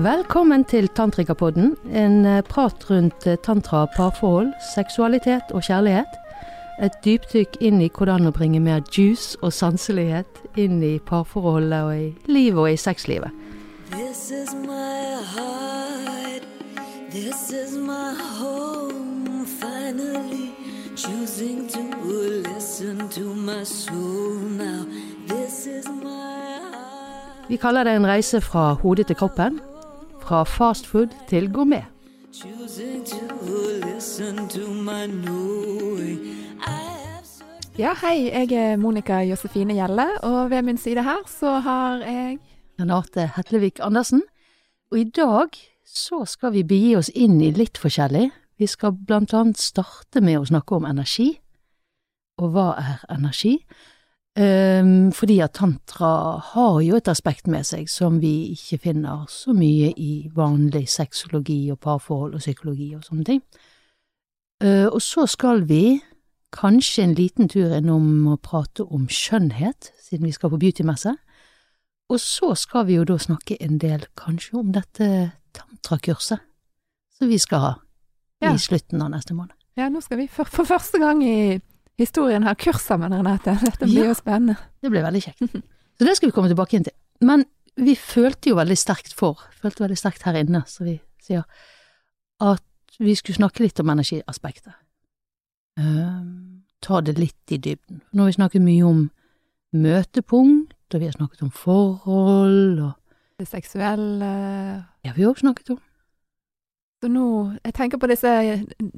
Velkommen til Tantrikapodden, en eh, prat rundt eh, tantra, parforhold, seksualitet og kjærlighet. Et dypdykk inn i hvordan å bringe mer juice og sanselighet inn i parforholdet og i livet og i sexlivet. This is my heart. This is my home. Finally choosing to listen to my soul now. This is my heart. Vi kaller det en reise fra hodet til kroppen. Fra fast food til gourmet. Ja, hei, jeg er Monica Josefine Gjelle, og ved min side her så har jeg Renate Hetlevik Andersen. Og i dag så skal vi begi oss inn i litt forskjellig. Vi skal blant annet starte med å snakke om energi. Og hva er energi? Ehm, fordi at tantra har jo et aspekt med seg som vi ikke finner så mye i vanlig sexologi og parforhold og psykologi og sånne ting. Eh, og så skal vi kanskje en liten tur innom å prate om skjønnhet, siden vi skal på beautymesse. Og så skal vi jo da snakke en del kanskje om dette tantrakurset som vi skal ha Ja. i slutten av neste måned. Ja, nå skal vi for, for første gang i historien har kurs sammen, Renate. Dette blir Ja. jo spennende. Det blir veldig kjekt. Så det skal vi komme tilbake inn til. Men vi følte jo veldig sterkt for, følte veldig sterkt her inne, som vi sier, at vi skulle snakke litt om energiaspektet. Um, ta det litt i dybden. Nå har vi snakket mye om møtepunkt, og vi har snakket om forhold, og Det seksuelle ja, vi har også snakket om Så nå Jeg tenker på disse,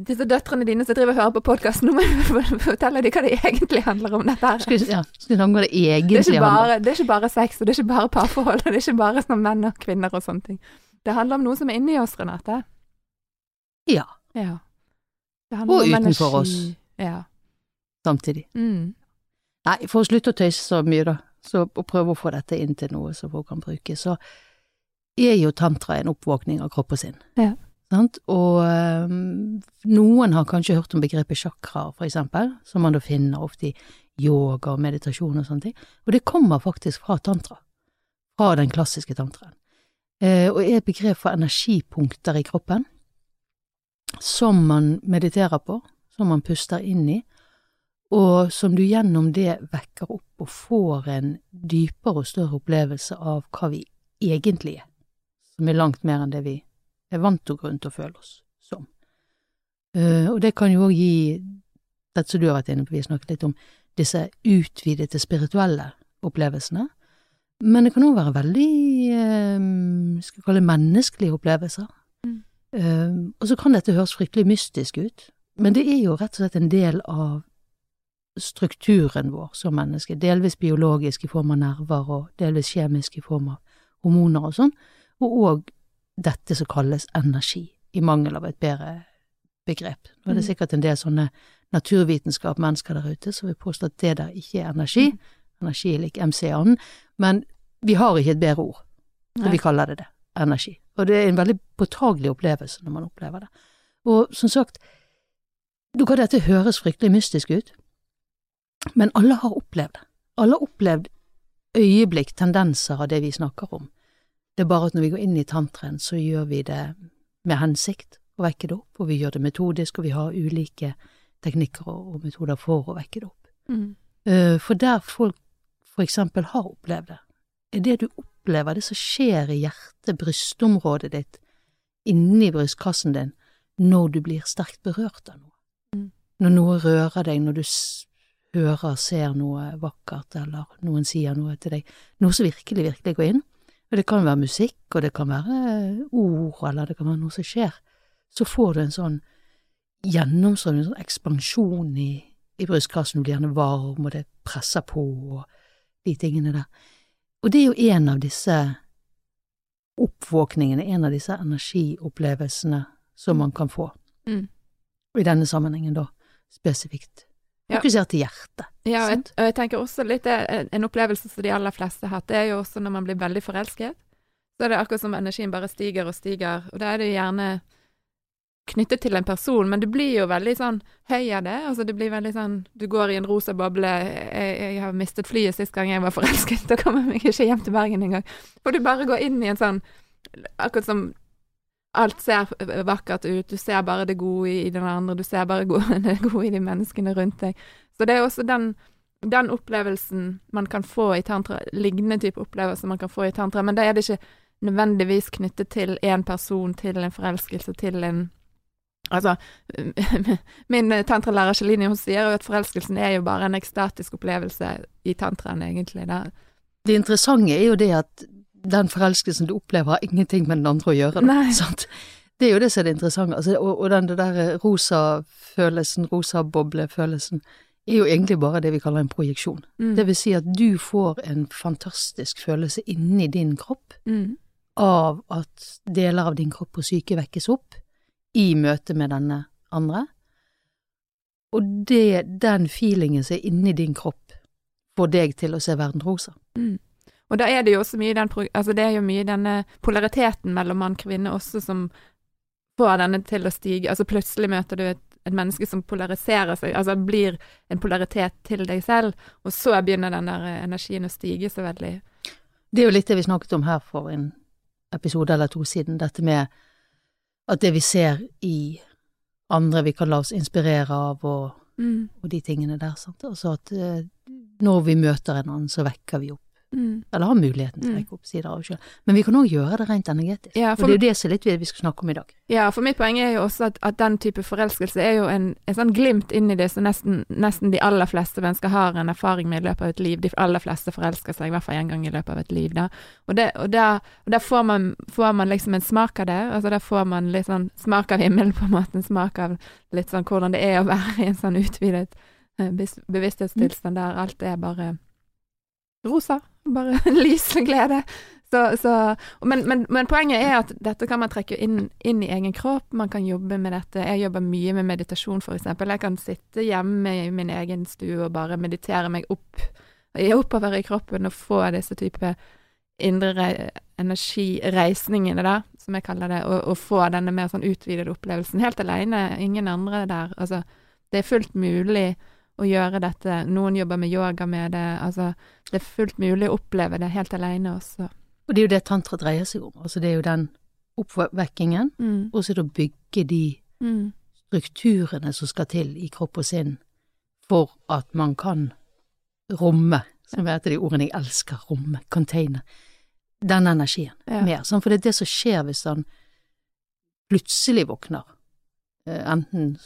disse døtrene dine som driver og hører på podkasten. Nå må jeg fortelle dem hva det egentlig handler om, dette her. Skal vi, ja, snakke om hva det Det egentlig ikke handler om? bare, det er ikke bare sex, og det er ikke bare parforhold, og det er ikke bare sånn menn og kvinner og sånne ting. Det handler om noe som er inni oss, Renate. Ja, Ja. Det Og utenfor oss. Ja. samtidig. Mm. Nei, for å slutte å tøyse så mye, da, så å prøve å få dette inn til noe som folk kan bruke, så er jo tantra en oppvåkning av kropp og sinn. Ja. Sant? Og øhm, noen har kanskje hørt om begrepet chakra, for eksempel, som man da finner ofte i yoga og meditasjon og sånne ting, og det kommer faktisk fra tantra, fra den klassiske tantraen, eh, og er et begrep for energipunkter i kroppen, som man mediterer på, som man puster inn i, og som du gjennom det vekker opp og får en dypere og større opplevelse av hva vi egentlig er, som er langt mer enn det vi er vant til å gå rundt føle oss som. Eh, og det kan jo òg gi dette som du har vært inne på, vi har snakket litt om disse utvidede spirituelle opplevelsene, men det kan òg være veldig, eh, skal vi kalle det menneskelige opplevelser. Mm. Eh, og så kan dette høres fryktelig mystisk ut, men det er jo rett og slett en del av strukturen vår som menneske, delvis biologisk i form av nerver og delvis kjemisk i form av hormoner og sånn, og òg dette som kalles energi, i mangel av et bedre begrep. Nå er det Mm. sikkert en del sånne naturvitenskap-mennesker der ute som vil påstå at det der ikke er energi, energi er lik MC-anden, men vi har ikke et bedre ord, så vi kaller det det, energi. Og det er en veldig påtagelig opplevelse når man opplever det. Og som sagt, nå kan dette høres fryktelig mystisk ut, men alle har opplevd det. Alle har opplevd øyeblikk, tendenser av det vi snakker om. Det er bare at når vi går inn i tantraen, så gjør vi det med hensikt å vekke det opp, og vi gjør det metodisk, og vi har ulike teknikker og, og metoder for å vekke det opp. Mm. Eh, For der folk for eksempel har opplevd det, er det du opplever, det som skjer i hjertet, brystområdet ditt, inni brystkassen din, når du blir sterkt berørt av noe. Mm. Når noe rører deg, når du hører, ser noe vakkert, eller noen sier noe til deg, noe som virkelig, virkelig går inn. Og det kan være musikk, og det kan være ord, eller det kan være noe som skjer. Så får du en sånn gjennomstrømning, en sånn ekspansjon i, i brystkassen, du blir gjerne varm, og det presser på, og de tingene der. Og det er jo en av disse oppvåkningene, en av disse energiopplevelsene som man kan få. Mm. Og i denne sammenhengen da spesifikt. Fokusert til hjertet. Ja, og jeg, og jeg tenker også litt det, en, en opplevelse som de aller fleste har hatt, det er jo også når man blir veldig forelsket. Så er det akkurat som energien bare stiger og stiger, og da er det gjerne knyttet til en person, men du blir jo veldig sånn høy av det. Altså det blir veldig sånn Du går i en rosa boble. Jeg, jeg har mistet flyet sist gang jeg var forelsket, da kommer jeg meg ikke hjem til Bergen engang. For du bare går inn i en sånn Akkurat som alt ser vakkert ut, du ser bare det gode i den andre, du ser bare det gode i de menneskene rundt deg. Så det er også den, den opplevelsen man kan få i tantra, lignende type opplevelser man kan få i tantra, men da er det ikke nødvendigvis knyttet til én person, til en forelskelse, til en Altså, min tantralærer Celine hun sier jo at forelskelsen er jo bare en ekstatisk opplevelse i tantraen, egentlig. Da. Det interessante er jo det at den forelskelsen du opplever, har ingenting med den andre å gjøre. Nei. Det er jo det som er det interessante. Altså, og, og den der rosa følelsen, rosa-boble-følelsen, er jo egentlig bare det vi kaller en projeksjon. Mm. Det vil si at du får en fantastisk følelse inni din kropp Mm. av at deler av din kropp og syke vekkes opp i møte med denne andre. Og det, den feelingen som er inni din kropp, får deg til å se verden rosa. Mm. Og da er det jo også mye den Altså det er jo mye denne polariteten mellom mann og kvinne også som får denne til å stige. Altså plutselig møter du et, et menneske som polariserer seg, altså blir en polaritet til deg selv, og så begynner den der energien å stige så veldig. Det er jo litt det vi snakket om her for en episode eller to siden, dette med at det vi ser i andre vi kan la oss inspirere av, og, Mm. og de tingene der. Sant? Altså at eh, når vi møter en annen, så vekker vi opp, Mm. eller har muligheten til å Mm. vekke opp sider av oss selv. Men vi kan òg gjøre det rent energetisk. Ja, og for- det er jo det som er litt vi skal snakke om i dag. Ja, for mitt poeng er jo også at, at den type forelskelse er jo en, en sånn glimt inn i det som nesten, nesten de aller fleste mennesker har en erfaring med i løpet av et liv. De aller fleste forelsker seg i hvert fall én gang i løpet av et liv. Da. Og, det, og, der, og der får man, får man liksom en smak av det. Altså Der får man litt sånn smak av himmelen, på en måte. En smak av litt sånn hvordan det er å være i en sånn utvidet eh, bevissthetstilstand der alt er bare rosa. Bare lys og glede. Så, så, men, men, men poenget er at dette kan man trekke inn, inn i egen kropp. Man kan jobbe med dette. Jeg jobber mye med meditasjon, eksempel. Jeg kan sitte hjemme i min egen stue og bare meditere meg opp, oppover i kroppen og få disse type indre energireisningene, da, som jeg kaller det, og, og få denne mer sånn utvidede opplevelsen. Helt alene, ingen andre der. Altså, det er fullt mulig å gjøre dette. Noen jobber med yoga med det. Altså, det er fullt mulig å oppleve det helt alene også. Og det er jo det tantra dreier seg om. Altså det er jo den oppvekkingen, Mm. og så er det å bygge de Mm. strukturene som skal til i kropp og sinn for at man kan romme, som er et av de ordene jeg elsker, romme, container, den energien Ja. mer. Sånn, for det er det som skjer hvis han plutselig våkner, eh, enten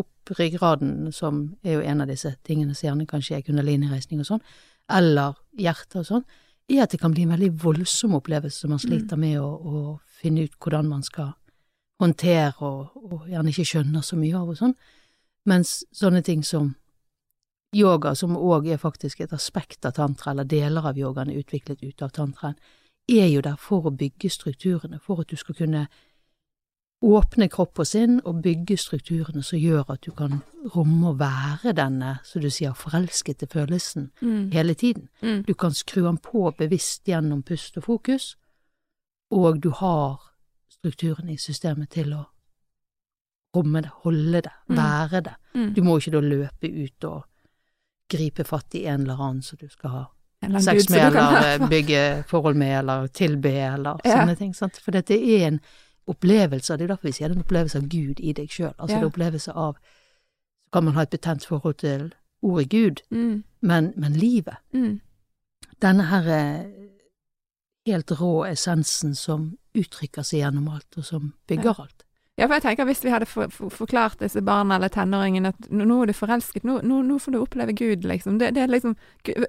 opp ryggraden, som er jo en av disse tingene som gjerne kanskje er i kundalinireisning og sånn, eller hjerte og sånn, er at det kan bli en veldig voldsom opplevelse som man sliter med å, å finne ut hvordan man skal håndtere og, og gjerne ikke skjønner så mye av og sånn. Mens sånne ting som yoga, som òg er faktisk et aspekt av tantra, eller deler av yogaen er utviklet ut av tantraen, er jo der for å bygge strukturene, for at du skal kunne åpne kropp og sinn og bygge strukturene som gjør at du kan romme og være denne, som du sier, forelskede følelsen Mm. hele tiden. Mm. Du kan skru den på bevisst gjennom pust og fokus, og du har strukturene i systemet til å romme det, holde det, Mm. være det. Mm. Du må ikke da løpe ut og gripe fatt i en eller annen som du skal ha sex med, eller bygge forhold med, eller tilbe, eller Ja. sånne ting. Sant? For dette er en opplevelse, det er derfor vi sier det er en opplevelse av Gud i deg sjøl. Altså Ja. det er opplevelse av Så kan man ha et betent forhold til ordet Gud, Mm. men, men livet Mm. denne her eh, helt rå essensen som uttrykker seg gjennom alt, og som bygger alt. Ja, for jeg tenker hvis vi hadde for, for, forklart disse barna eller tenåringene at nå, nå er du forelsket, nå, nå, nå får du oppleve Gud, liksom. Det, det er liksom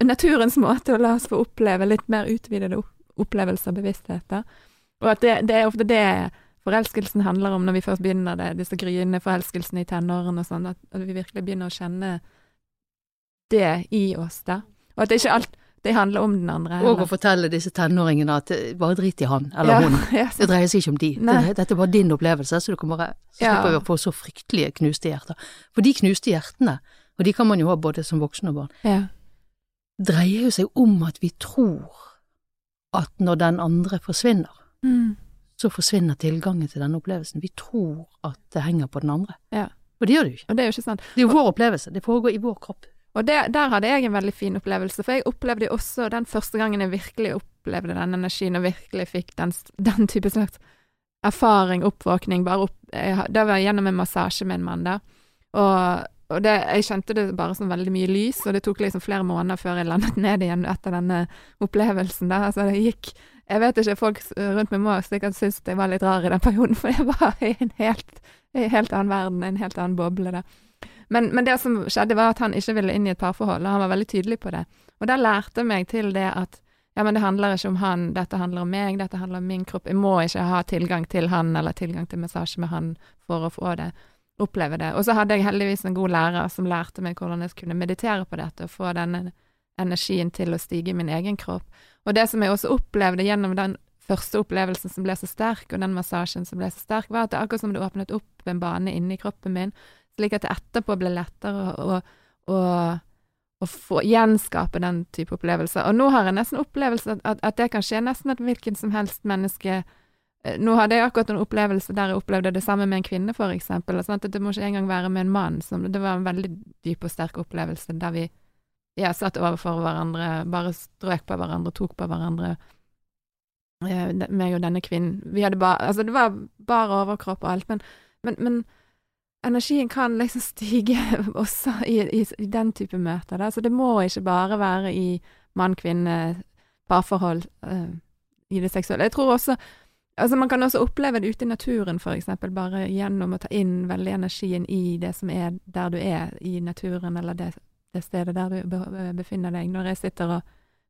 naturens måte å la oss få oppleve litt mer utvidede opplevelser og bevissthet. Og at det, det er ofte det forelskelsen handler om når vi først begynner det, disse gryende forelskelsene i tenårene og sånn, at, at vi virkelig begynner å kjenne det i oss, da. Og at det ikke alt det handler om den andre. Og å fortelle disse tenåringene at eh, bare drit i han eller ja, hun. Ja, Det dreier seg ikke om de. Nei. Dette er bare din opplevelse, så du kan bare slippe Ja. å få så fryktelige knuste hjerter. For de knuste hjertene, og de kan man jo ha både som voksen og barn, ja. dreier jo seg om at vi tror at når den andre forsvinner, Mm. så forsvinner tilgangen til denne opplevelsen. Vi tror at det henger på den andre. Ja. Og det gjør det jo ikke. Og det er jo ikke sant. Det er jo vår opplevelse. Det foregår i vår kropp. Og det, der hadde jeg en veldig fin opplevelse, for jeg opplevde jo også den første gangen jeg virkelig opplevde den energien, og virkelig fikk den, den type slags erfaring, oppvåkning, bare opp jeg, Det var gjennom en massasje med en mann, der. Og, og det, jeg kjente det bare som veldig mye lys, og det tok liksom flere måneder før jeg landet ned igjen etter denne opplevelsen. da. Altså, det gikk Jeg vet ikke, folk rundt meg må sikkert synes jeg var litt rar i den perioden, for jeg var i en helt, i en helt annen verden, en helt annen boble, der. Men, men det som skjedde, var at han ikke ville inn i et parforhold, og han var veldig tydelig på det. Og da lærte jeg meg til det at ja, men det handler ikke om han, dette handler om meg, dette handler om min kropp. Jeg må ikke ha tilgang til han eller tilgang til massasje med han for å få det, oppleve det. Og så hadde jeg heldigvis en god lærer som lærte meg hvordan jeg kunne meditere på dette og få denne energien til å stige i min egen kropp. Og det som jeg også opplevde gjennom den første opplevelsen som ble så sterk, og den massasjen som ble så sterk, var at det akkurat som det åpnet opp en bane inni kroppen min, slik at det etterpå ble lettere å, å, å, å få gjenskape den type opplevelser. Og nå har jeg nesten opplevelse at, at, at det kan skje nesten at hvilken som helst menneske Eh, Nå hadde jeg akkurat en opplevelse der jeg opplevde det samme med en kvinne, for eksempel. Sånn det må ikke engang være med en mann. Det var en veldig dyp og sterk opplevelse der vi ja, satt overfor hverandre, bare strøk på hverandre, tok på hverandre. Eh, meg og denne kvinnen. Vi hadde bare Altså, det var bare overkropp og alt, men, men, men energien kan liksom stige også i, i, i den type møter. Da. Så det må ikke bare være i mann-kvinne, parforhold, eh, i det seksuelle. Jeg tror også Altså, man kan også oppleve det ute i naturen, for eksempel, bare gjennom å ta inn veldig energien i det som er der du er, i naturen, eller det, det stedet der du befinner deg. Når jeg sitter og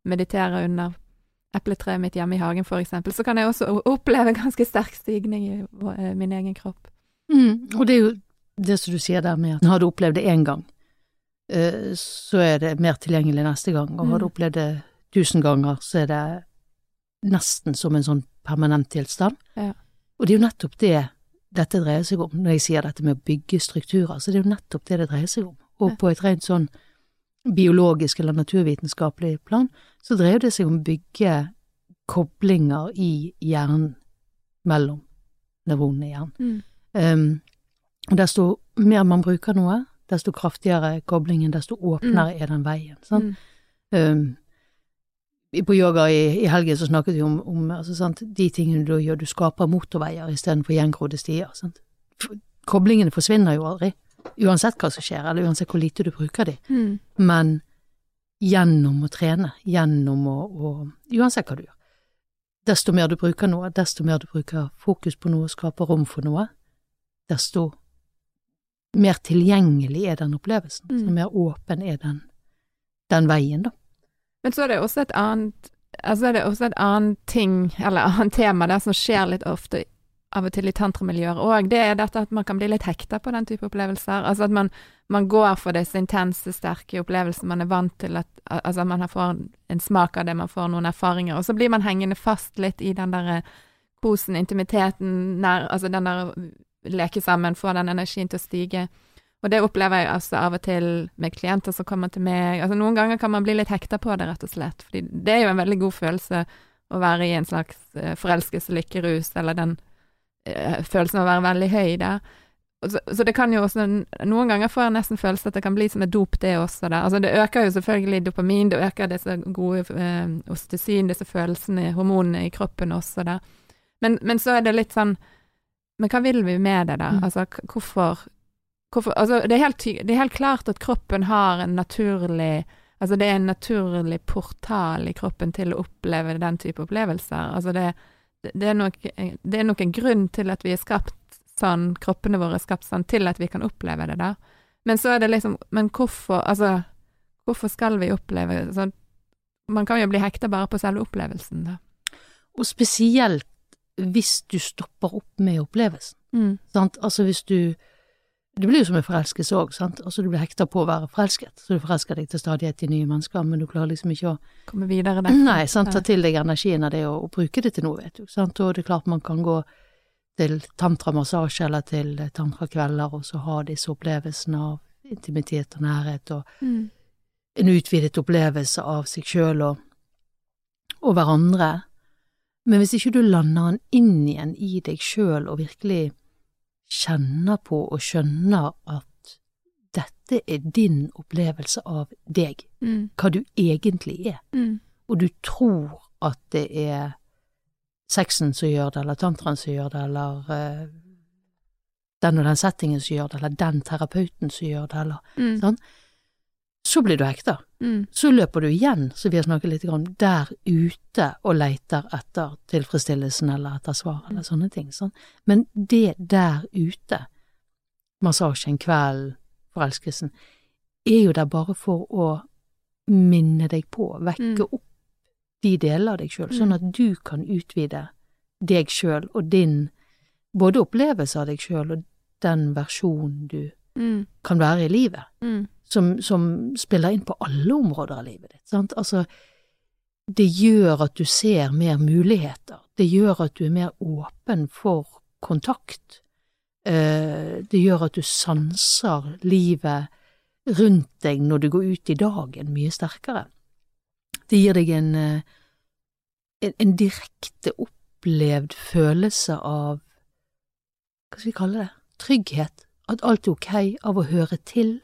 mediterer under epletreet mitt hjemme i hagen, for eksempel, så kan jeg også oppleve oppleve ganske sterk stigning i eh, min egen kropp. Mm, og det er jo det som du sier der med at har du opplevd det én gang, eh, så er det mer tilgjengelig neste gang, og har du Mm. opplevd det tusen ganger, så er det nesten som en sånn permanent tilstand. Ja. Og det er jo nettopp det dette dreier seg om, når jeg sier dette med å bygge strukturer, så det er jo nettopp det det dreier seg om. Og på et rent sånn biologisk eller naturvitenskapelig plan, så dreier det seg om å bygge koblinger i hjernen mellom nevronene i hjernen. Um, og desto mer man bruker noe, desto kraftigere koblingen, desto åpnere er den veien. Sånn? Mm. Um, på yoga i, i helgen så snakket vi om, om altså, de tingene du gjør, du skaper motorveier istedenfor gjengrodde stier. Sant? Koblingene forsvinner jo aldri, uansett hva som skjer, eller uansett hvor lite du bruker de. Mm. Men gjennom å trene, gjennom å, å Uansett hva du gjør. Desto mer du bruker noe, desto mer du bruker fokus på noe, skaper rom for noe, desto mer tilgjengelig er den opplevelsen. Mm. Så mer åpen er den, den veien, da. Men så er det også et annet Altså er det også et annet ting, eller annet tema der som skjer litt ofte av og til i tantramiljøer òg, det er dette at man kan bli litt hekta på den type opplevelser. Altså at man, man går for disse intense, sterke opplevelsene. Man er vant til at Altså man får en smak av det, man får noen erfaringer, og så blir man hengende fast litt i den derre kosen, intimiteten, nær, altså den der leke sammen, få den energien til å stige. Og det opplever jeg altså av og til med klienter som kommer til meg. Altså Noen ganger kan man bli litt hekta på det, rett og slett. Fordi det er jo en veldig god følelse å være i en slags uh, forelskelse, lykkerus, eller den eh, følelsen av å være veldig høy der. Så, så det kan jo også Noen ganger får jeg nesten følelse at det kan bli som et dop, det også. Da. Altså Det øker jo selvfølgelig dopamin, det øker disse gode eh, ostesin, disse følelsene, hormonene i kroppen også, da. Men, men så er det litt sånn Men hva vil vi med det, da? Mm. Altså hvorfor Hvorfor, altså, det, er helt, det er helt klart at kroppen har en naturlig Altså, det er en naturlig portal i kroppen til å oppleve den type opplevelser. Altså, det, det, det, er nok, det er nok en grunn til at vi er skapt sånn, kroppene våre er skapt sånn, til at vi kan oppleve det, der. Men så er det liksom Men hvorfor Altså, hvorfor skal vi oppleve sånn Man kan jo bli hekta bare på selve opplevelsen, da. Og spesielt hvis du stopper opp med opplevelsen. Mm. Sant? Altså hvis du Det blir jo som en forelskelse òg, sant. Altså du blir hekta på å være forelsket, så du forelsker deg til stadighet i nye mennesker, men du klarer liksom ikke å Komme videre der. Nei, sant, ta til deg energien av det og, og bruke det til noe, vet du. Sant? Og det er klart man kan gå til tantramassasje eller til tantrakvelder og så ha disse opplevelsene av intimitet og nærhet og Mm. en utvidet opplevelse av seg sjøl og, og hverandre. Men hvis ikke du lander den inn igjen i deg sjøl og virkelig kjenner på og skjønner at dette er din opplevelse av deg, Mm. hva du egentlig er. Mm. Og du tror at det er sexen som gjør det, eller tantraen som gjør det, eller uh, den og den settingen som gjør det, eller den terapeuten som gjør det, eller Mm. sånn, Så blir du hekta. Mm. Så løper du igjen, som vi har snakket litt om, der ute og leiter etter tilfredsstillelsen eller etter svar eller sånne ting. Sånn. Men det der ute, massasjen, kvelden, forelskelsen, er jo der bare for å minne deg på, vekke Mm. opp de deler av deg sjøl, sånn at du kan utvide deg sjøl og din både opplevelse av deg sjøl og den versjonen du Mm. kan være i livet Mm. Som, som spiller inn på alle områder av livet ditt. Sant? Altså, det gjør at du ser mer muligheter. Det gjør at du er mer åpen for kontakt. Eh, det gjør at du sanser livet rundt deg når du går ut i dagen mye sterkere. Det gir deg en, eh, en, en direkte opplevd følelse av hva skal vi kalle det, trygghet, at alt er ok, av å høre til.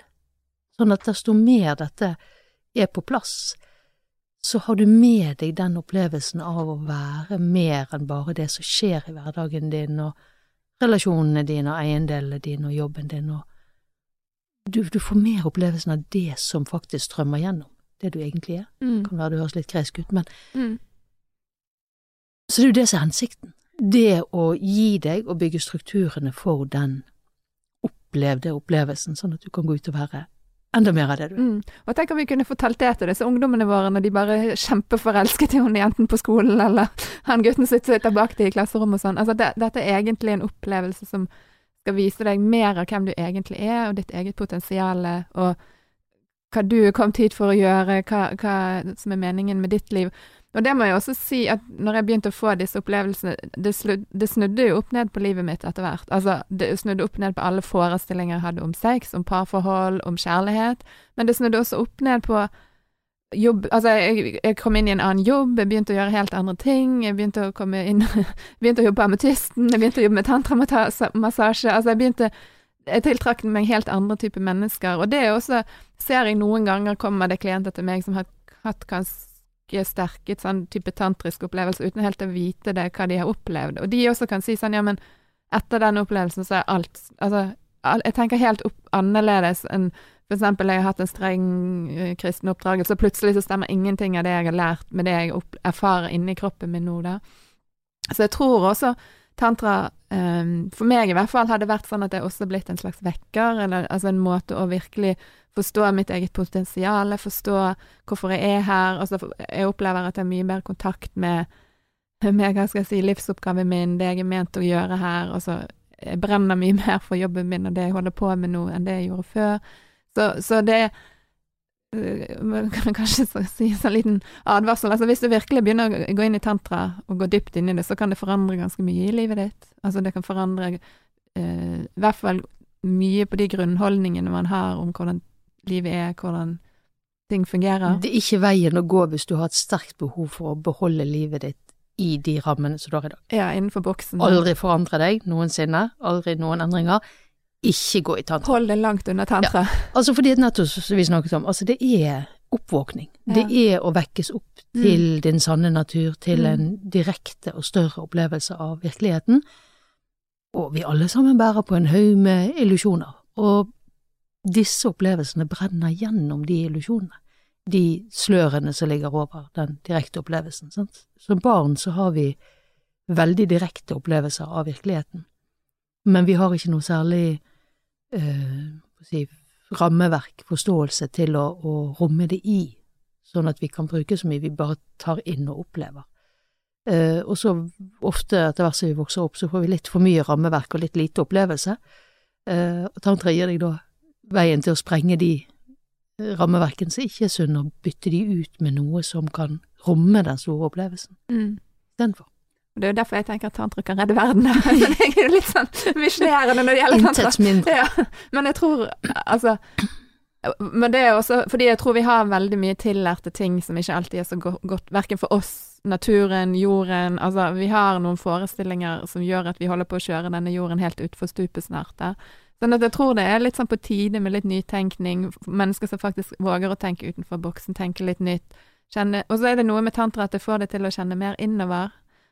Sånn at desto mer dette er på plass, så har du med deg den opplevelsen av å være mer enn bare det som skjer i hverdagen din, og relasjonene dine, og eiendelene dine, og jobben din, og du, du får mer opplevelsen av det som faktisk strømmer gjennom, det du egentlig er. Mm. Kan være det høres litt gresk ut, men Mm. så det er jo det som er hensikten. Det å gi deg og bygge strukturene for den opplevde opplevelsen, sånn at du kan gå ut og være enda mer av det du. Mm. Og tenk om vi kunne fortalt det til disse ungdommene våre når de bare kjempeforelsket i hun jenten på skolen, eller han gutten som sitter bak dem i klasserommet og sånn. Altså, det, dette er egentlig en opplevelse som skal vise deg mer av hvem du egentlig er, og ditt eget potensial, og hva du er kommet hit for å gjøre, hva, hva som er meningen med ditt liv. Og det må jeg også si at når jeg begynte å få disse opplevelsene, det, det snudde jo opp ned på livet mitt etter hvert. Altså, det snudde opp ned på alle forestillinger jeg hadde om sex, om parforhold, om kjærlighet. Men det snudde også opp ned på jobb Altså, jeg, jeg kom inn i en annen jobb, jeg begynte å gjøre helt andre ting. Jeg begynte å komme inn Begynte å jobbe på Ametysten, jeg begynte å jobbe med tantramassasje. Altså, jeg begynte Jeg tiltrakk meg helt andre typer mennesker. Og det er også Ser jeg noen ganger kommer det klienter til meg som har hatt ganske sterke sånn type tantrisk opplevelse uten helt å vite det, hva de har opplevd. Og de også kan si sånn, ja, men etter den opplevelsen så er alt Altså, jeg tenker helt opp, annerledes enn for eksempel, jeg har hatt en streng uh, kristen oppdragelse, og plutselig så stemmer ingenting av det jeg har lært med det jeg opp, erfarer inni kroppen min nå, da. Så jeg tror også tantra, um, for meg i hvert fall, hadde vært sånn at det også blitt en slags vekker, eller altså en måte å virkelig forstå mitt eget potensial, forstå hvorfor jeg er her. Altså, jeg opplever at jeg har mye mer kontakt med, med hva skal jeg si, livsoppgaven min, det jeg er ment å gjøre her. Altså, jeg brenner mye mer for jobben min og det jeg holder på med nå, enn det jeg gjorde før. Så, så det øh, man kan kanskje si en sånn liten advarsel. Altså, hvis du virkelig begynner å gå inn i tantra og gå dypt inn i det, så kan det forandre ganske mye i livet ditt. Altså, det kan forandre eh, i hvert fall mye på de grunnholdningene man har om hvordan livet er, hvordan ting fungerer. Det er ikke veien å gå hvis du har et sterkt behov for å beholde livet ditt i de rammene som du har i dag. Ja, innenfor boksen. Aldri forandre deg noensinne, aldri noen endringer. Ikke gå i tantra. Hold det langt unna tantra. Altså fordi nettopp som vi snakket om, altså det er oppvåkning. Det er å vekkes opp til din sanne natur, til Mm. en direkte og større opplevelse av virkeligheten. Og vi alle sammen bærer på en haug med illusjoner, og disse opplevelsene brenner gjennom de illusjonene. De slørene som ligger over den direkte opplevelsen. Sant? Som barn så har vi veldig direkte opplevelser av virkeligheten, men vi har ikke noe særlig jeg si, rammeverk, forståelse til å, å romme det i, sånn at vi kan bruke så mye vi bare tar inn og opplever. Uh, og så ofte etter hvert som vi vokser opp, så får vi litt for mye rammeverk og litt lite opplevelse. Uh, og tantra gir deg da veien til å sprenge de rammeverkene som ikke er sunne, og bytte de ut med noe som kan romme den store opplevelsen Mm. istedenfor. Og Det er jo derfor jeg tenker at tantra kan redde verden. Jeg er jo litt sånn misjonerende når det gjelder tantra. Mindre. Ja, men jeg tror altså Men det er også fordi jeg tror vi har veldig mye tillærte ting som ikke alltid er så godt, verken for oss, naturen, jorden Altså, vi har noen forestillinger som gjør at vi holder på å kjøre denne jorden helt utfor stupet snart. Der. Sånn at jeg tror det er litt sånn på tide med litt nytenkning, mennesker som faktisk våger å tenke utenfor boksen, tenke litt nytt. Kjenne, og så er det noe med tantra at det får det til å kjenne mer innover.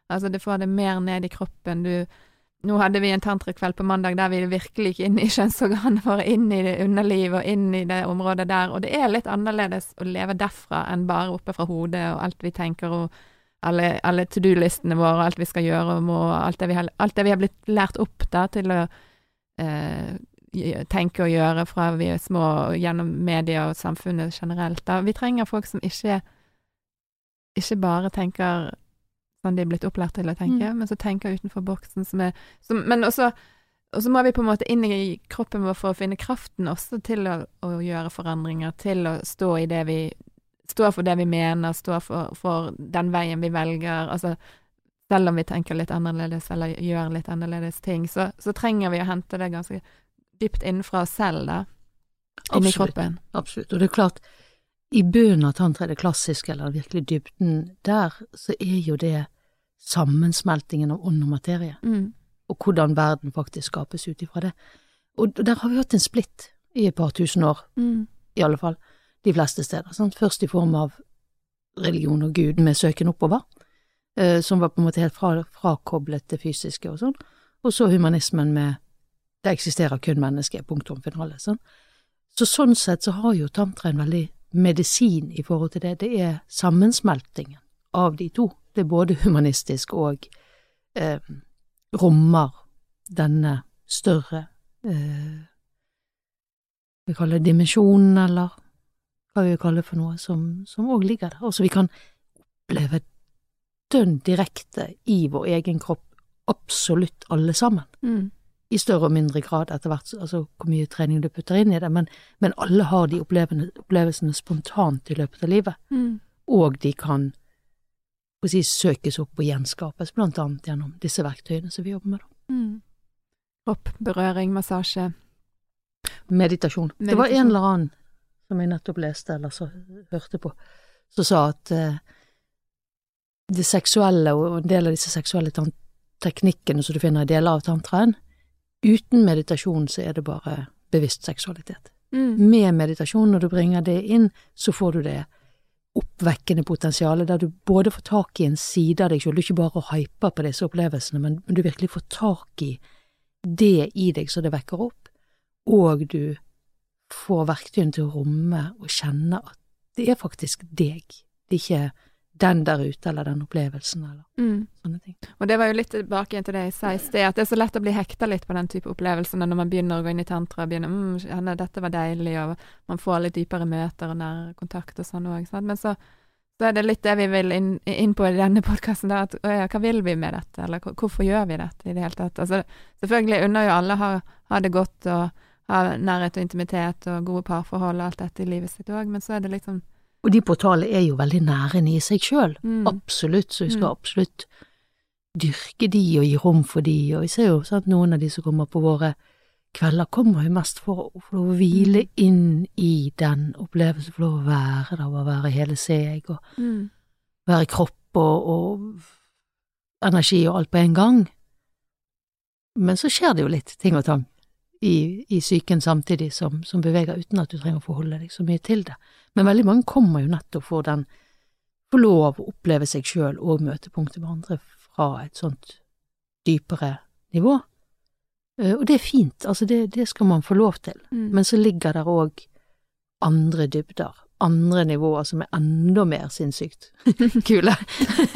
Altså det får det mer ned i kroppen. Du Nå hadde vi en tantrakveld på mandag der vi virkelig gikk inn i kjønnsorganene våre, inn i det underlivet og inn i det området der, og det er litt annerledes å leve derfra enn bare oppe fra hodet og alt vi tenker og alle, alle to do-listene våre og alt vi skal gjøre og må, alt det vi har, alt det vi har blitt lært opp da til å eh, gj- tenke og gjøre fra vi er små gjennom media og samfunnet generelt. Da. Vi trenger folk som ikke ikke bare tenker sånn de er blitt opplært til å tenke, men som tenker utenfor boksen, som er som, Men også og så må vi på en måte inn i kroppen vår for å finne kraften også til å, å gjøre forandringer, til å stå i det vi Stå for det vi mener, stå for, for den veien vi velger. Altså, selv om vi tenker litt annerledes eller gjør litt annerledes ting, så, så trenger vi å hente det ganske dypt innenfra oss selv, da. Inni kroppen. Absolutt. Og det er klart, i bunnen av tantra, det klassiske, eller virkelig dybden, der så er jo det sammensmeltingen av ånd og materie, Mm. og hvordan verden faktisk skapes ut ifra det. Og der har vi hatt en splitt i et par tusen år, Mm. i alle fall, de fleste steder. Sant? Først i form av religion og Gud med søken oppover, som var på en måte helt fra, frakoblet det fysiske og sånn, og så humanismen med det eksisterer kun menneske, punktum finale. Sånn. Så sånn sett så har jo tantra en veldig medisin i forhold til det. Det er sammensmeltingen av de to. Det er både humanistisk og eh, rommer denne større eh, vi kaller det dimensjonen, eller hva vi kaller det for noe, som òg ligger der, som vi kan oppleve dønn direkte i vår egen kropp, absolutt alle sammen Mm. i større og mindre grad etter hvert, altså hvor mye trening du putter inn i det, men, men alle har de opplevelsene spontant i løpet av livet, Mm. og de kan si, søkes opp og gjenskapes, blant annet gjennom disse verktøyene som vi jobber med. da. Mm. Kropp, berøring, massasje. Meditasjon. Det var en eller annen som jeg nettopp leste, eller så hørte på, som sa at eh, det seksuelle og en del av disse seksuelle teknikkene som du finner i deler av tantraen, uten meditasjon så er det bare bevisst seksualitet. Mm. Med meditasjon, når du bringer det inn, så får du det oppvekkende potensialet, der du både får tak i en side av deg selv, du ikke bare hyper på disse opplevelsene, men, men du virkelig får tak i det i deg som det vekker opp, og du får verktøyene til å romme og kjenne at det er faktisk deg, det er ikke den der ute eller den opplevelsen eller Mm. sånne ting. Og det var jo litt tilbake til det jeg sa i sted, at det er så lett å bli hekta litt på den type opplevelser når man begynner å gå inn i tantra, begynner mm, dette var deilig, og man får litt dypere møter og nærere kontakt og sånn òg, men så, så er det litt det vi vil inn, inn på i denne podkasten, at å ja, hva vil vi med dette, eller hvorfor gjør vi dette i det hele tatt? Altså, selvfølgelig unner jo alle ha, ha det godt og ha nærhet og intimitet og gode parforhold og alt dette i livet sitt òg, men så er det liksom Og de portalene er jo veldig nærende i seg sjøl, mm, absolutt, så vi skal Mm. absolutt dyrke de og gi rom for de, og vi ser jo at noen av de som kommer på våre kvelder, kommer jo mest for å få lov å hvile inn i den opplevelsen, få lov å være der, og være hele seg, og mm, være kropp og, og energi og alt på en gang. Men så skjer det jo litt ting og tang i, i psyken samtidig som, som beveger, uten at du trenger å forholde deg så mye til det. Men veldig mange kommer jo nettopp for den få lov å oppleve seg sjøl og møtepunktet med andre fra et sånt dypere nivå. Eh, Og det er fint, altså det, det skal man få lov til. mm. Men så ligger der òg andre dybder, andre nivåer som er enda mer sinnssykt kule,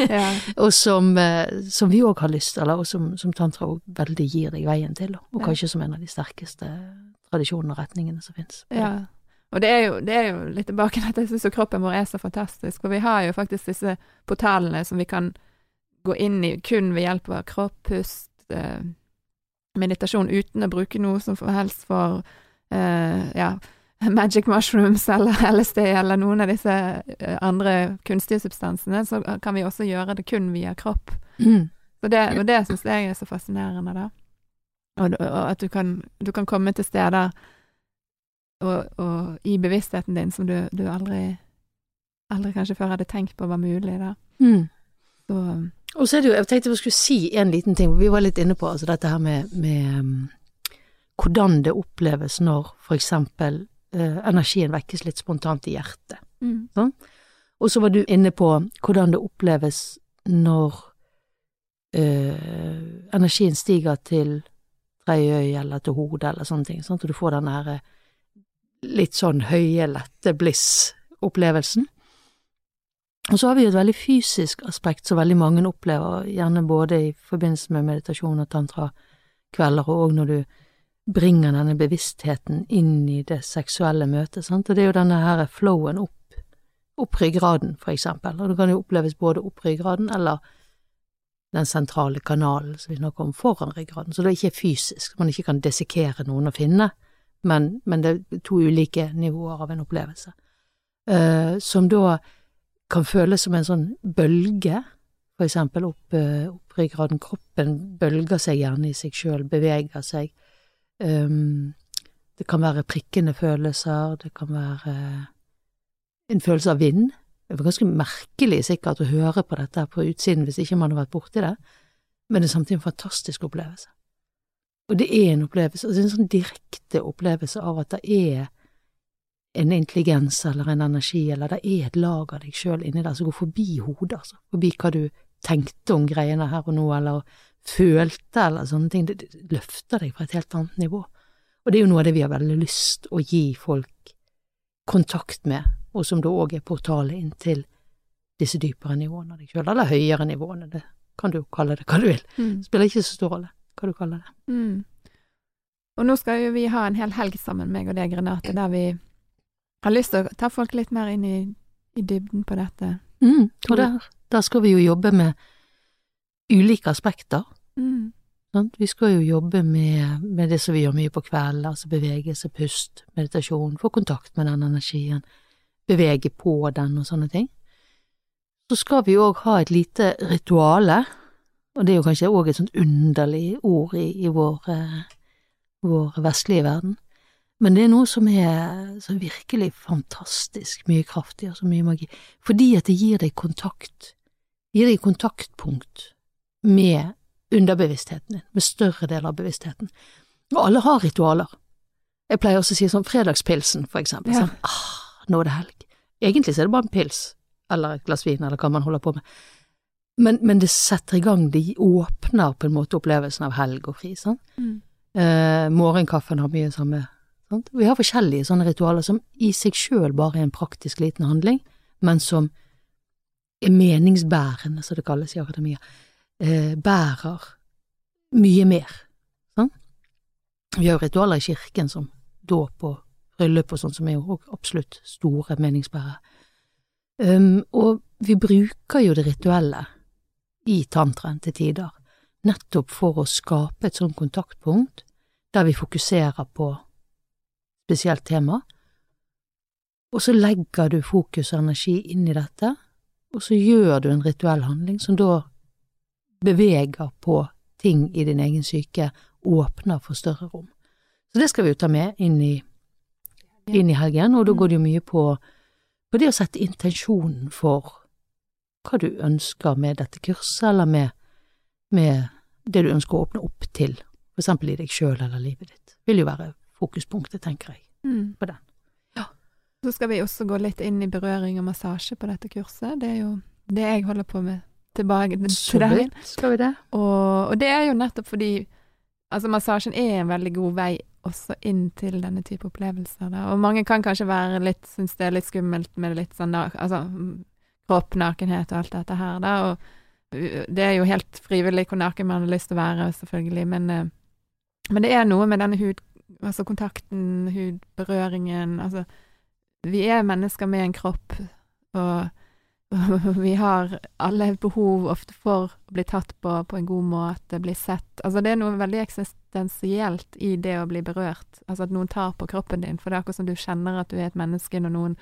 ja. og som, eh, som vi òg har lyst til, og som, som tantra òg veldig gir deg veien til, og kanskje som en av de sterkeste tradisjonene og retningene som fins. Ja. Og det er, jo, det er jo litt tilbake til at jeg syns kroppen vår er så fantastisk. For vi har jo faktisk disse portalene som vi kan gå inn i kun ved hjelp av kropp, pust, eh, meditasjon uten å bruke noe som helst for eh, ja, magic mushrooms eller LSD eller noen av disse eh, andre kunstige substansene, så kan vi også gjøre det kun via kropp. Mm. Så det, og det syns jeg er så fascinerende, da. Og, og at du kan, du kan komme til steder og, og i bevisstheten din som du, du aldri, aldri kanskje før hadde tenkt på var mulig, da. Mm. Så Og så er det jo, jeg tenkte jeg skulle si en liten ting, vi var litt inne på altså dette her med, med um, hvordan det oppleves når for eksempel eh, energien vekkes litt spontant i hjertet. Mm. Og så var du inne på hvordan det oppleves når uh, energien stiger til tredje øye eller til hodet eller sånne ting, sånn og du får den her eh, litt sånn høye, lette bliss-opplevelsen. Og så har vi jo et veldig fysisk aspekt som veldig mange opplever, gjerne både i forbindelse med meditasjon og tantra-kvelder, og òg når du bringer denne bevisstheten inn i det seksuelle møtet, sant, og det er jo denne her flowen opp, opp ryggraden, for eksempel, og det kan jo oppleves både opp ryggraden eller den sentrale kanalen som vi snakker om foran ryggraden, så det er ikke fysisk, man ikke kan dissekere noen å finne, men, men det er to ulike nivåer av en opplevelse, Uh, som da kan føles som en sånn bølge, for eksempel opp, uh, opp ryggraden, kroppen bølger seg gjerne i seg sjøl, beveger seg, um, det kan være prikkende følelser, det kan være en følelse av vind, det var ganske merkelig sikkert å høre på dette på utsiden hvis ikke man har vært borti det, men det er samtidig en fantastisk opplevelse. Og det er en opplevelse, altså en sånn direkte opplevelse av at det er en intelligens eller en energi, eller det er et lag av deg sjøl inni der som går forbi hodet, altså, forbi hva du tenkte om greiene her og nå, eller følte, eller sånne ting, det, løfter deg fra et helt annet nivå. Og det er jo noe av det vi har veldig lyst å gi folk kontakt med, og som da òg er portalet inn til disse dypere nivåene av deg sjøl, eller høyere nivåene, det kan du kalle det hva du vil. Mm. Spiller ikke så stor rolle hva du kaller det. Mm. Og nå skal jo vi ha en hel helg sammen, meg og deg, Renate, der vi har lyst til å ta folk litt mer inn i, i dybden på dette. Mm, og der, der skal vi jo jobbe med ulike aspekter. Mm. Vi skal jo jobbe med, med det som vi gjør mye på kvelden, altså bevegelse, pust, meditasjon, få kontakt med den energien, bevege på den og sånne ting. Så skal vi òg ha et lite rituale, og det er jo kanskje òg et sånt underlig ord i, i vår, eh, vår vestlige verden, men det er noe som er så virkelig fantastisk mye kraftig og så mye magi, fordi at det gir deg kontakt, gir deg kontaktpunkt med underbevisstheten din, med større deler av bevisstheten. Og alle har ritualer. Jeg pleier også å si sånn fredagspilsen, for eksempel. Ja. Sånn, ah, nå er det helg. Egentlig så er det bare en pils, eller et glass vin, eller hva man holder på med. Men, men det setter i gang, det åpner på en måte opplevelsen av helg og fri. sant? Mm. Eh, morgenkaffen har mye samme sant? Vi har forskjellige sånne ritualer som i seg sjøl bare er en praktisk liten handling, men som er meningsbærende, som det kalles i akademia, eh, bærer mye mer. Sant? Vi har jo ritualer i kirken som dåp og bryllup og sånn, som er jo absolutt store meningsbærere. Um, og vi bruker jo det rituelle i tantraen til tider, nettopp for å skape et sånt kontaktpunkt der vi fokuserer på spesielt tema, og så legger du fokus og energi inn i dette, og så gjør du en rituell handling som da beveger på ting i din egen syke, åpner for større rom. Så det skal vi jo ta med inn i, inn i helgen, og da går det jo mye på, på det å sette intensjonen for hva du ønsker med dette kurset, eller med, med det du ønsker å åpne opp til, for eksempel i deg sjøl eller livet ditt. Vil jo være fokuspunktet, tenker jeg, Mm. på den. Ja. Så skal vi også gå litt inn i berøring og massasje på dette kurset. Det er jo det jeg holder på med tilbake Så til dagen. vidt skal vi det. Og, og det er jo nettopp fordi altså massasjen er en veldig god vei også inn til denne type opplevelser. Da. Og mange kan kanskje være litt, synes det er litt skummelt med litt sånn da, altså kropp, nakenhet og alt dette her, da. Og uh, det er jo helt frivillig hvor naken man har lyst til å være, selvfølgelig, men, uh, men det er noe med denne hud, altså kontakten, hudberøringen, altså vi er mennesker med en kropp, og, og vi har alle behov ofte for å bli tatt på på en god måte, bli sett. Altså det er noe veldig eksistensielt i det å bli berørt, altså at noen tar på kroppen din, for det er akkurat som du kjenner at du er et menneske når noen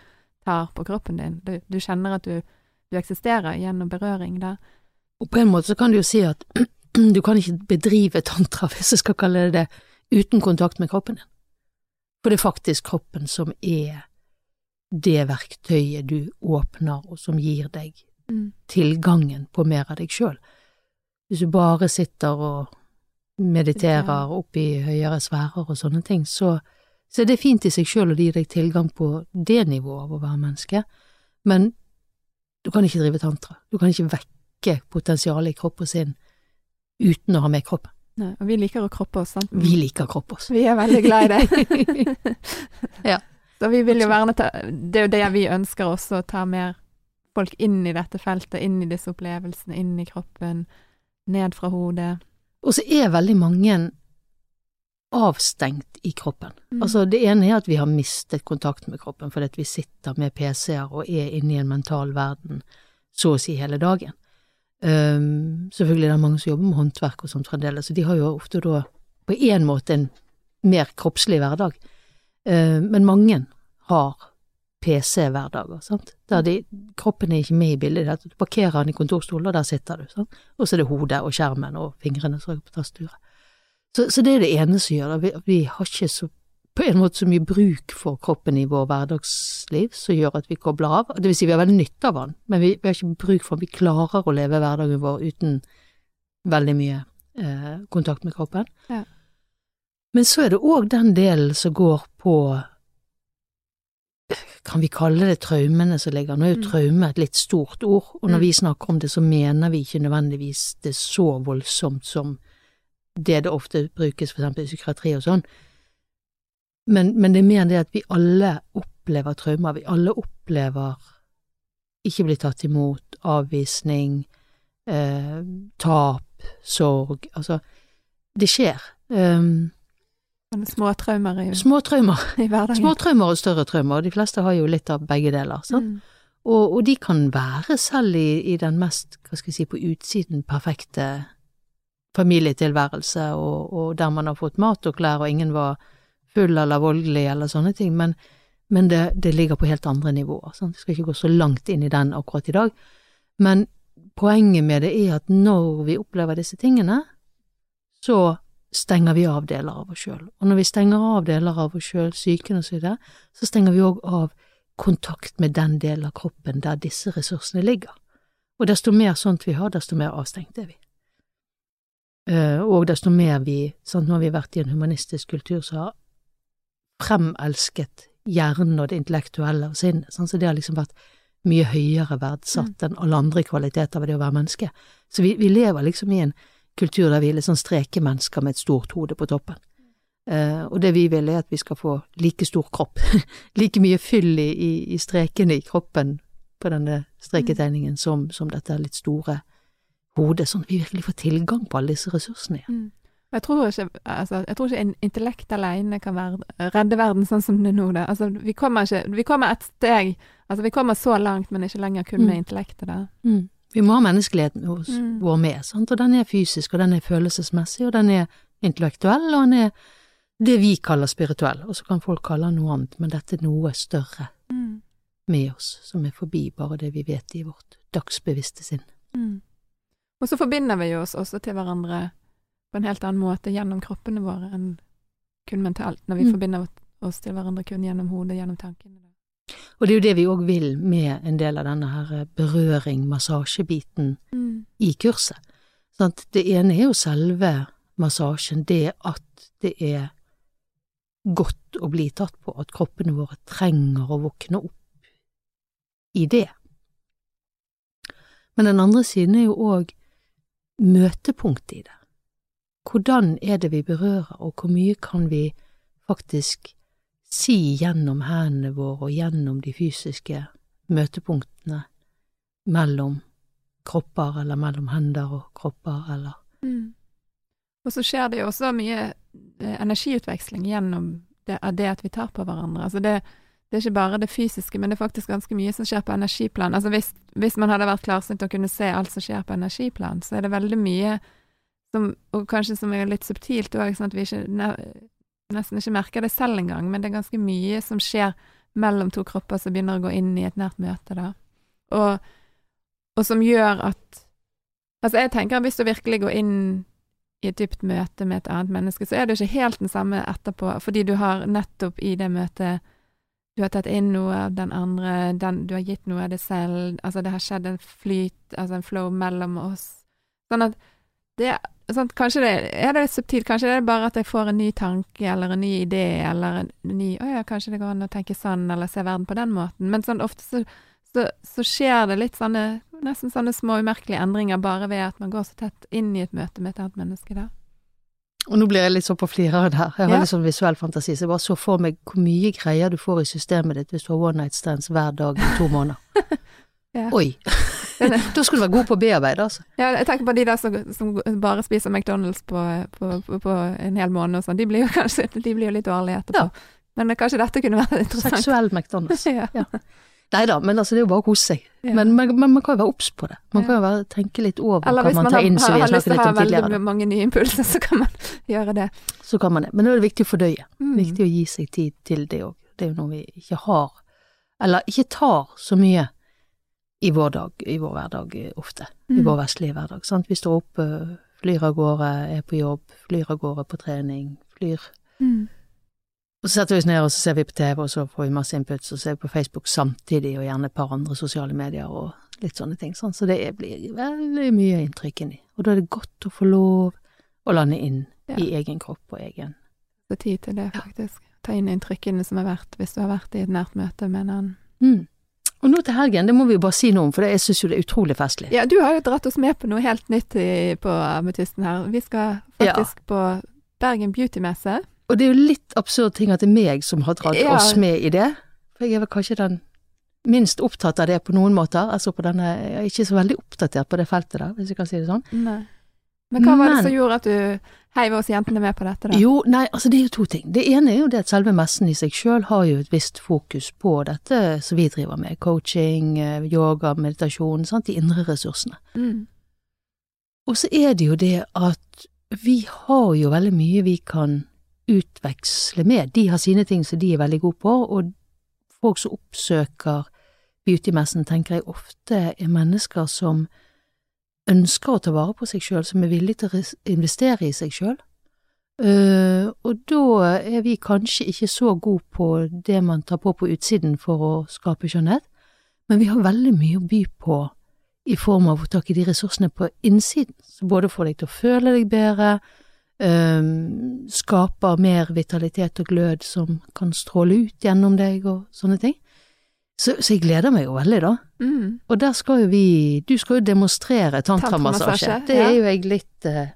tar på kroppen din. Du, du kjenner at du, du eksisterer gjennom berøring der. Og på en måte så kan du jo si at du kan ikke bedrive tantra, hvis jeg skal kalle det det, uten kontakt med kroppen din. For det er faktisk kroppen som er det verktøyet du åpner, og som gir deg Mm. tilgangen på mer av deg sjøl. Hvis du bare sitter og mediterer oppi i høyere sfærer og sånne ting, så, så er det fint i seg sjøl å gi deg tilgang på det nivået av å være menneske, men du kan ikke drive tantra. Du kan ikke vekke potensialet i kropp og sinn uten å ha med kroppen. Nei, og vi liker å kroppe oss, sant? Vi liker å kroppe oss. Vi er veldig glad i det. Ja. Så vi vil jo verne ta Det er jo det vi ønsker også, å ta mer folk inn i dette feltet, inn i disse opplevelsene, inn i kroppen, ned fra hodet. Og så er veldig mange avstengt i kroppen. Mm. Altså det ene er at vi har mistet kontakt med kroppen fordi vi sitter med PC-er og er inne i en mental verden så å si hele dagen. Um, selvfølgelig er det mange som jobber med håndverk og sånt fremdeles, så de har jo ofte da på en måte en mer kroppslig hverdag. Uh, men mange har PC-hverdager, sant, der de, kroppen er ikke med i bildet. Du parkerer den i kontorstolen, og der sitter du, sant, og så er det hodet og skjermen og fingrene som er på tastaturet. Så, så det er det ene som gjør det. Vi, vi har ikke så, på en måte så mye bruk for kroppen i vår hverdagsliv som gjør at vi kobler av. Det vil si vi har veldig nytte av den, men vi, vi har ikke bruk for den. Vi klarer å leve hverdagen vår uten veldig mye eh, kontakt med kroppen. Ja. Men så er det òg den delen som går på kan vi kalle det traumene som ligger? Nå er jo Mm. traume et litt stort ord, og når Mm. vi snakker om det, så mener vi ikke nødvendigvis det så voldsomt som det det ofte brukes for eksempel i psykiatri og sånn. Men, men det er mer det at vi alle opplever traumer. Vi alle opplever ikke bli tatt imot, avvisning, eh, tap, sorg. Altså, det skjer. Um, men små traumer i, små traumer. i hverdagen. Små traumer og større traumer, og de fleste har jo litt av begge deler. Sant? Mm. Og, og de kan være selv i, i den mest, hva skal jeg si, på utsiden perfekte familietilværelse, og, og der man har fått mat og klær, og ingen var full eller voldelig eller sånne ting, men, men det, det ligger på helt andre nivåer. Sant? Jeg skal ikke gå så langt inn i den akkurat i dag, men poenget med det er at når vi opplever disse tingene, så stenger vi av deler av oss sjøl. Og når vi stenger av deler av oss sjøl, psyken og så videre, så stenger vi òg av kontakt med den delen av kroppen der disse ressursene ligger. Og desto mer sånt vi har, desto mer avstengt er vi. Eh, og desto mer vi, sant, nå har vi vært i en humanistisk kultur som har fremelsket hjernen og det intellektuelle og sinnet, Sånn, så det har liksom vært mye høyere verdsatt enn alle andre kvaliteter ved det å være menneske. Så vi, vi lever liksom i en kultur der vi er litt sånn strekemennesker med et stort hode på toppen. Uh, og det vi vil er at vi skal få like stor kropp, like mye fyll i, i, i strekene i kroppen på denne streketegningen som, som dette litt store hodet, sånn at vi virkelig får tilgang på alle disse ressursene igjen. Mm. Jeg tror ikke, altså, jeg tror ikke en intellekt alene kan være, redde verden sånn som det nå. Det. Altså, vi kommer ikke Vi kommer et steg Altså, vi kommer så langt, men ikke lenger kun med Mm. intellektet. Mm. Vi må ha menneskeligheten hos Mm. vår med, sant? og den er fysisk, og den er følelsesmessig, og den er intellektuell, og den er det vi kaller spirituell, og så kan folk kalle den noe annet, men dette er noe større Mm. med oss, som er forbi bare det vi vet i vårt dagsbevisste sinn. Mm. Og så forbinder vi jo oss også til hverandre på en helt annen måte gjennom kroppene våre enn kun mentalt, når vi Mm. forbinder oss til hverandre kun gjennom hodet, gjennom tankene. Og det er jo det vi òg vil med en del av denne her berøring, massasjebiten, Mm. i kurset. Sånn det ene er jo selve massasjen, det at det er godt å bli tatt på, at kroppene våre trenger å våkne opp i det. Men den andre siden er jo òg møtepunktet i det. Hvordan er det vi berører, og hvor mye kan vi faktisk si gjennom hendene våre og gjennom de fysiske møtepunktene mellom kropper, eller mellom hender og kropper, eller Mm. Og så skjer det jo også mye eh, energiutveksling gjennom det, det at vi tar på hverandre. Altså det, det er ikke bare det fysiske, men det er faktisk ganske mye som skjer på energiplan. Altså hvis, hvis man hadde vært klarsynt og kunne se alt som skjer på energiplan, så er det veldig mye som, og kanskje som er litt subtilt òg, sånn at vi ikke, ne, nesten ikke merker det selv engang, men det er ganske mye som skjer mellom to kropper som begynner å gå inn i et nært møte, da. Og, og som gjør at Altså, jeg tenker at hvis du virkelig går inn i et dypt møte med et annet menneske, så er det ikke helt den samme etterpå, fordi du har nettopp i det møtet du har tatt inn noe av den andre, den, du har gitt noe av det selv, altså det har skjedd en flyt, altså en flow mellom oss. Sånn at det sånn, kanskje det er det subtilt, kanskje det er bare at jeg får en ny tanke eller en ny idé eller en ny Å ja, kanskje det går an å tenke sånn eller se verden på den måten. Men sånn ofte så, så, så skjer det litt sånne nesten sånne små umerkelige endringer bare ved at man går så tett inn i et møte med et annet menneske da. Og nå blir jeg litt sånn på flireren her. Jeg har Ja. litt sånn visuell fantasi, så jeg bare så for meg hvor mye greier du får i systemet ditt hvis du har one night stands hver dag i to måneder. Ja. Oi! da skulle du være god på å bearbeide, altså. Ja, jeg tenker på de der som, som bare spiser McDonald's på, på, på, på en hel måned og sånn. De blir jo kanskje de blir jo litt dårlige etterpå. Ja. Men kanskje dette kunne være interessant. Seksuell McDonald's. Ja. Nei da, men altså det er jo bare å kose seg. Ja. Men, men, men man kan jo være obs på det. Man kan jo være, tenke litt over Eller hva man man tar inn, som hvis vi har snakket til å ha litt om veldig tidligere. mange nye impulser, så kan man gjøre det. Så kan man det. Men nå er det viktig å fordøye. Mm. Viktig å gi seg tid til det òg. Det er jo noe vi ikke har, eller ikke tar så mye i vår dag, i vår hverdag ofte. ofte. I Mm. vår vestlige hverdag. Sant? Vi står opp, eh, flyr av gårde, er på jobb, flyr av gårde på trening, flyr Mm. Og så setter vi oss ned og så ser vi på TV, og så får vi masse input, så ser vi på Facebook samtidig, og gjerne et par andre sosiale medier og litt sånne ting. Sånn. Så det blir veldig mye inntrykk inni. Og da er det godt å få lov å lande inn Ja. i egen kropp og egen Så tid til det, faktisk. Ta inn inntrykkene som har vært, hvis du har vært i et nært møte med en annen. mm. Og nå til helgen, det må vi jo bare si noe om, for jeg syns jo det er utrolig festlig. Ja, du har jo dratt oss med på noe helt nytt i, på Ametysten her. Vi skal faktisk på Bergen Beauty-messe. Og det er jo litt absurd ting at det er meg som har dratt Ja. oss med i det, for jeg er vel kanskje den minst opptatt av det på noen måter. Altså på denne, jeg er ikke så veldig oppdatert på det feltet der, hvis jeg kan si det sånn. Nei. Men hva var det som gjorde at du heiv oss jentene med på dette, da? Jo, nei, altså det er jo to ting. Det ene er jo det at selve messen i seg sjøl har jo et visst fokus på dette som vi driver med. Coaching, eh, yoga, meditasjon, sant, de indre ressursene. Mm. Og så er det jo det at vi har jo veldig mye vi kan utveksle med. De har sine ting som de er veldig gode på, og folk som oppsøker beautymessen, tenker jeg ofte er mennesker som ønsker å ta vare på seg sjøl, som er villige til å investere i seg sjøl. Eh, og da er vi kanskje ikke så gode på det man tar på på utsiden for å skape skjønnhet, men vi har veldig mye å by på i form av å tak i de ressursene på innsiden, som både får deg til å føle deg bedre, øhm, skaper mer vitalitet og glød som kan stråle ut gjennom deg og sånne ting. Så, så jeg gleder meg jo veldig, da. Mm. Og der skal jo vi Du skal jo demonstrere tantramassasje. Det ja. er jo jeg litt til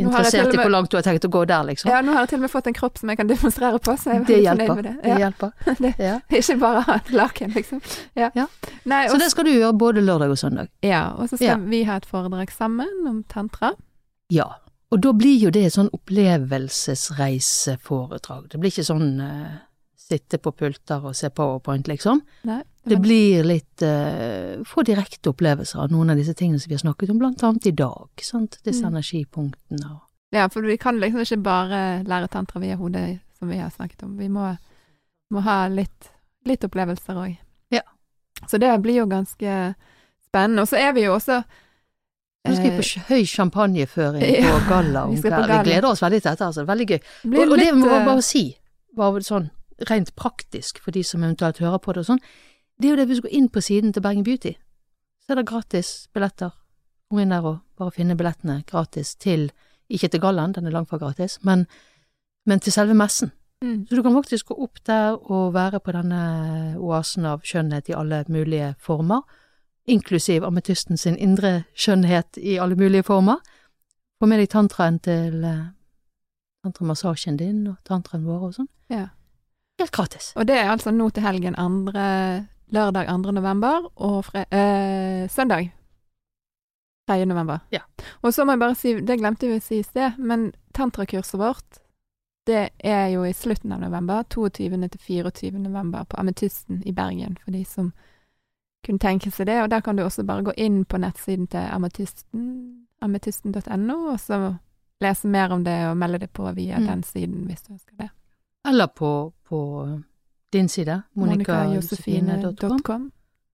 interessert i hvor langt du har tenkt å gå der, liksom. Ja, nå har jeg til og med fått en kropp som jeg kan demonstrere på, så jeg er veldig fornøyd med det. Det hjelper. Det- Ja. Ikke bare ha et laken, liksom. Ja. Ja. Nei, Så det skal du gjøre både lørdag og søndag. ja, og så skal Ja. vi ha et foredrag sammen om tantra. Ja, og da blir jo det et sånn opplevelsesreiseforedrag. Det blir ikke sånn uh, sitte på pulter og se powerpoint, liksom. Nei, Det men- blir litt uh, få direkte opplevelser av noen av disse tingene som vi har snakket om, blant annet i dag. Sant? Disse Mm. energipunktene og Ja, for vi kan liksom ikke bare lære tantra via hodet, som vi har snakket om. Vi må, må ha litt, litt opplevelser òg. Ja. Så det blir jo ganske spennende. Og så er vi jo også Nå skal vi eh, på høy champagneføring på galla om kvelden. Vi gleder oss veldig til dette, altså. Veldig gøy. Og, og det må jeg eh, bare si, bare sånn rent praktisk for de som eventuelt hører på det og sånn, det er jo det hvis du går inn på siden til Bergen Beauty, så er det gratis billetter. Gå inn der og bare finne billettene gratis til, ikke til gallaen, den er langt fra gratis, men, men til selve messen. mm, Så du kan faktisk gå opp der og være på denne oasen av skjønnhet i alle mulige former, inklusiv ametysten sin indre skjønnhet i alle mulige former. Få med deg tantraen til eh, tantramassasjen din og tantraen vår og sånn. ja. Helt gratis. Og det er altså nå til helgen andre, lørdag 2. november og fre, øh, søndag 3. november. Ja. Og så må jeg bare si, det glemte vi å si i sted, men tantrakurset vårt, det er jo i slutten av november, 22. til 24. november på Ametysten i Bergen, for de som kunne tenke seg det. Og der kan du også bare gå inn på nettsiden til ametysten, ametysten.no, og så lese mer om det og melde det på via Mm. den siden hvis du ønsker det. Eller på, på din side, monicajosefine.com, monicajosefine.com.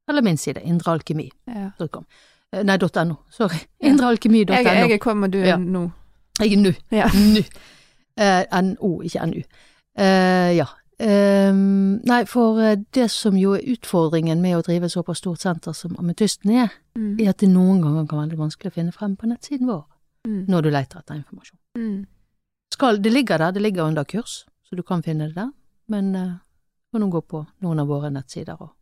eller min side, indrealkemi.com. Ja. Eh, Nei, .no, sorry. Indrealkemi.no. Jeg, jeg kom, og du er Ja. nå. Jeg er nu. Ja. Nu. Uh, NO, ikke NU. Uh, ja. Ehm, nei, for eh, det som jo er utfordringen med å drive såpass stort senter som Ametysten er, Mm. er at det noen ganger kan være veldig vanskelig å finne frem på nettsiden vår. Mm. når du leter etter informasjon. Mm. Skal, det ligger der, det ligger under kurs, så du kan finne det der, men uh, kan du gå på noen av våre nettsider og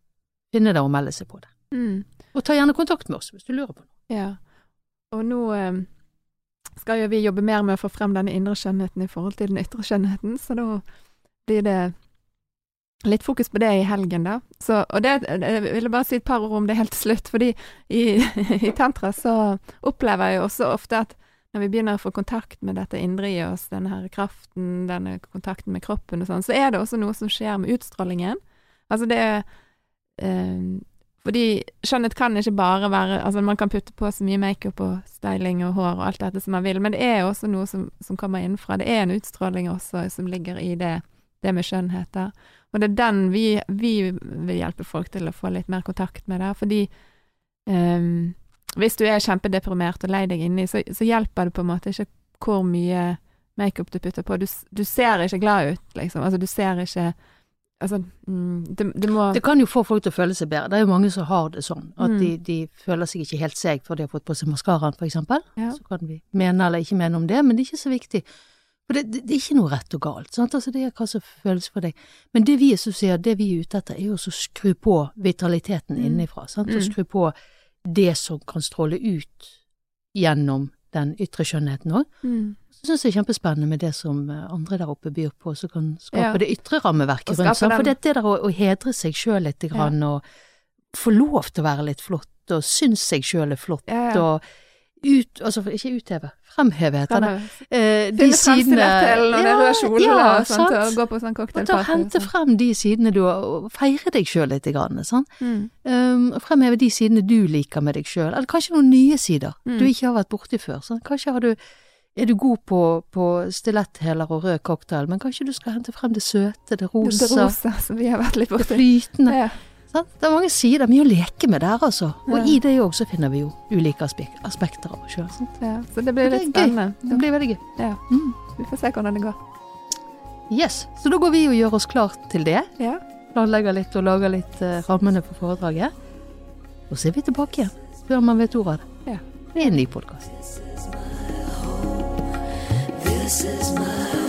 finne det og melde seg på det. Mm. Og ta gjerne kontakt med oss hvis du lurer på noe. Ja. Og nå Um skal jo vi jobbe mer med å få frem denne indre skjønnheten i forhold til den ytre skjønnheten, så da blir det litt fokus på det i helgen, da. Så, og det, jeg ville bare si et par ord om det helt til slutt, fordi i, i tantra så opplever jeg jo også ofte at når vi begynner å få kontakt med dette indre i oss, denne her kraften, denne kontakten med kroppen og sånn, så er det også noe som skjer med utstrålingen. Altså det eh, Fordi skjønnhet kan ikke bare være Altså man kan putte på så mye makeup og styling og hår og alt dette som man vil, men det er også noe som, som kommer innenfra. Det er en utstråling også som ligger i det, det med skjønnhet der. Og det er den vi, vi vil hjelpe folk til å få litt mer kontakt med der, fordi um, hvis du er kjempedeprimert og lei deg inni, så, så hjelper det på en måte ikke hvor mye makeup du putter på. Du, du ser ikke glad ut, liksom. Altså, du ser ikke Altså, mm, det, det må Det kan jo få folk til å føle seg bedre. Det er jo mange som har det sånn, at Mm. de, de føler seg ikke helt seg for de har fått på seg maskaraen, for eksempel. Ja. Så kan vi mene eller ikke mene om det, men det er ikke så viktig. For det, det, det er ikke noe rett og galt, sant. Altså, det er hva som føles for deg. Men det vi er sier, det vi er ute etter, er jo å skru på vitaliteten Mm. innenfra, sant. Og Mm. skru på det som kan stråle ut gjennom den ytre skjønnheten òg. mm. Så syns jeg det er kjempespennende med det som eh, andre der oppe byr på, som kan skape Ja. det ytre rammeverket rundt. seg. For det, det der å, å hedre seg sjøl litt, grann, og få lov til å være litt flott, og synes seg sjøl er flott, Ja, ja. og ut, altså ikke utheve, fremheve heter det. Eh, de sidene Finne og rød røde kjolen ja, og sånt, sant? og gå på sånn Og ta hente frem de sidene du har, og feire deg sjøl litt, grann, sant? Mm. Um, og fremheve de sidene du liker med deg sjøl, eller kanskje noen nye sider Mm. du ikke har vært borti før. Sånn. Kanskje har du, er du god på, på stiletthæler og rød cocktail, men kanskje du skal hente frem det søte, det rosa, Det rosa som vi har vært litt det flytende. Ja. Det er mange sider, mye å leke med der, altså. Og Ja. i det òg så finner vi jo ulike aspek aspekter av oss sjøl. Ja, så det blir det litt gøy. spennende. Det blir veldig gøy. Ja, Mm. vi får se hvordan det går. Yes, så da går vi og gjør oss klart til det. Ja. Planlegger litt og lager litt uh, rammene for foredraget. Og så er vi tilbake igjen, før man vet ordet av det. Ja. Det er en ny podkast. This is my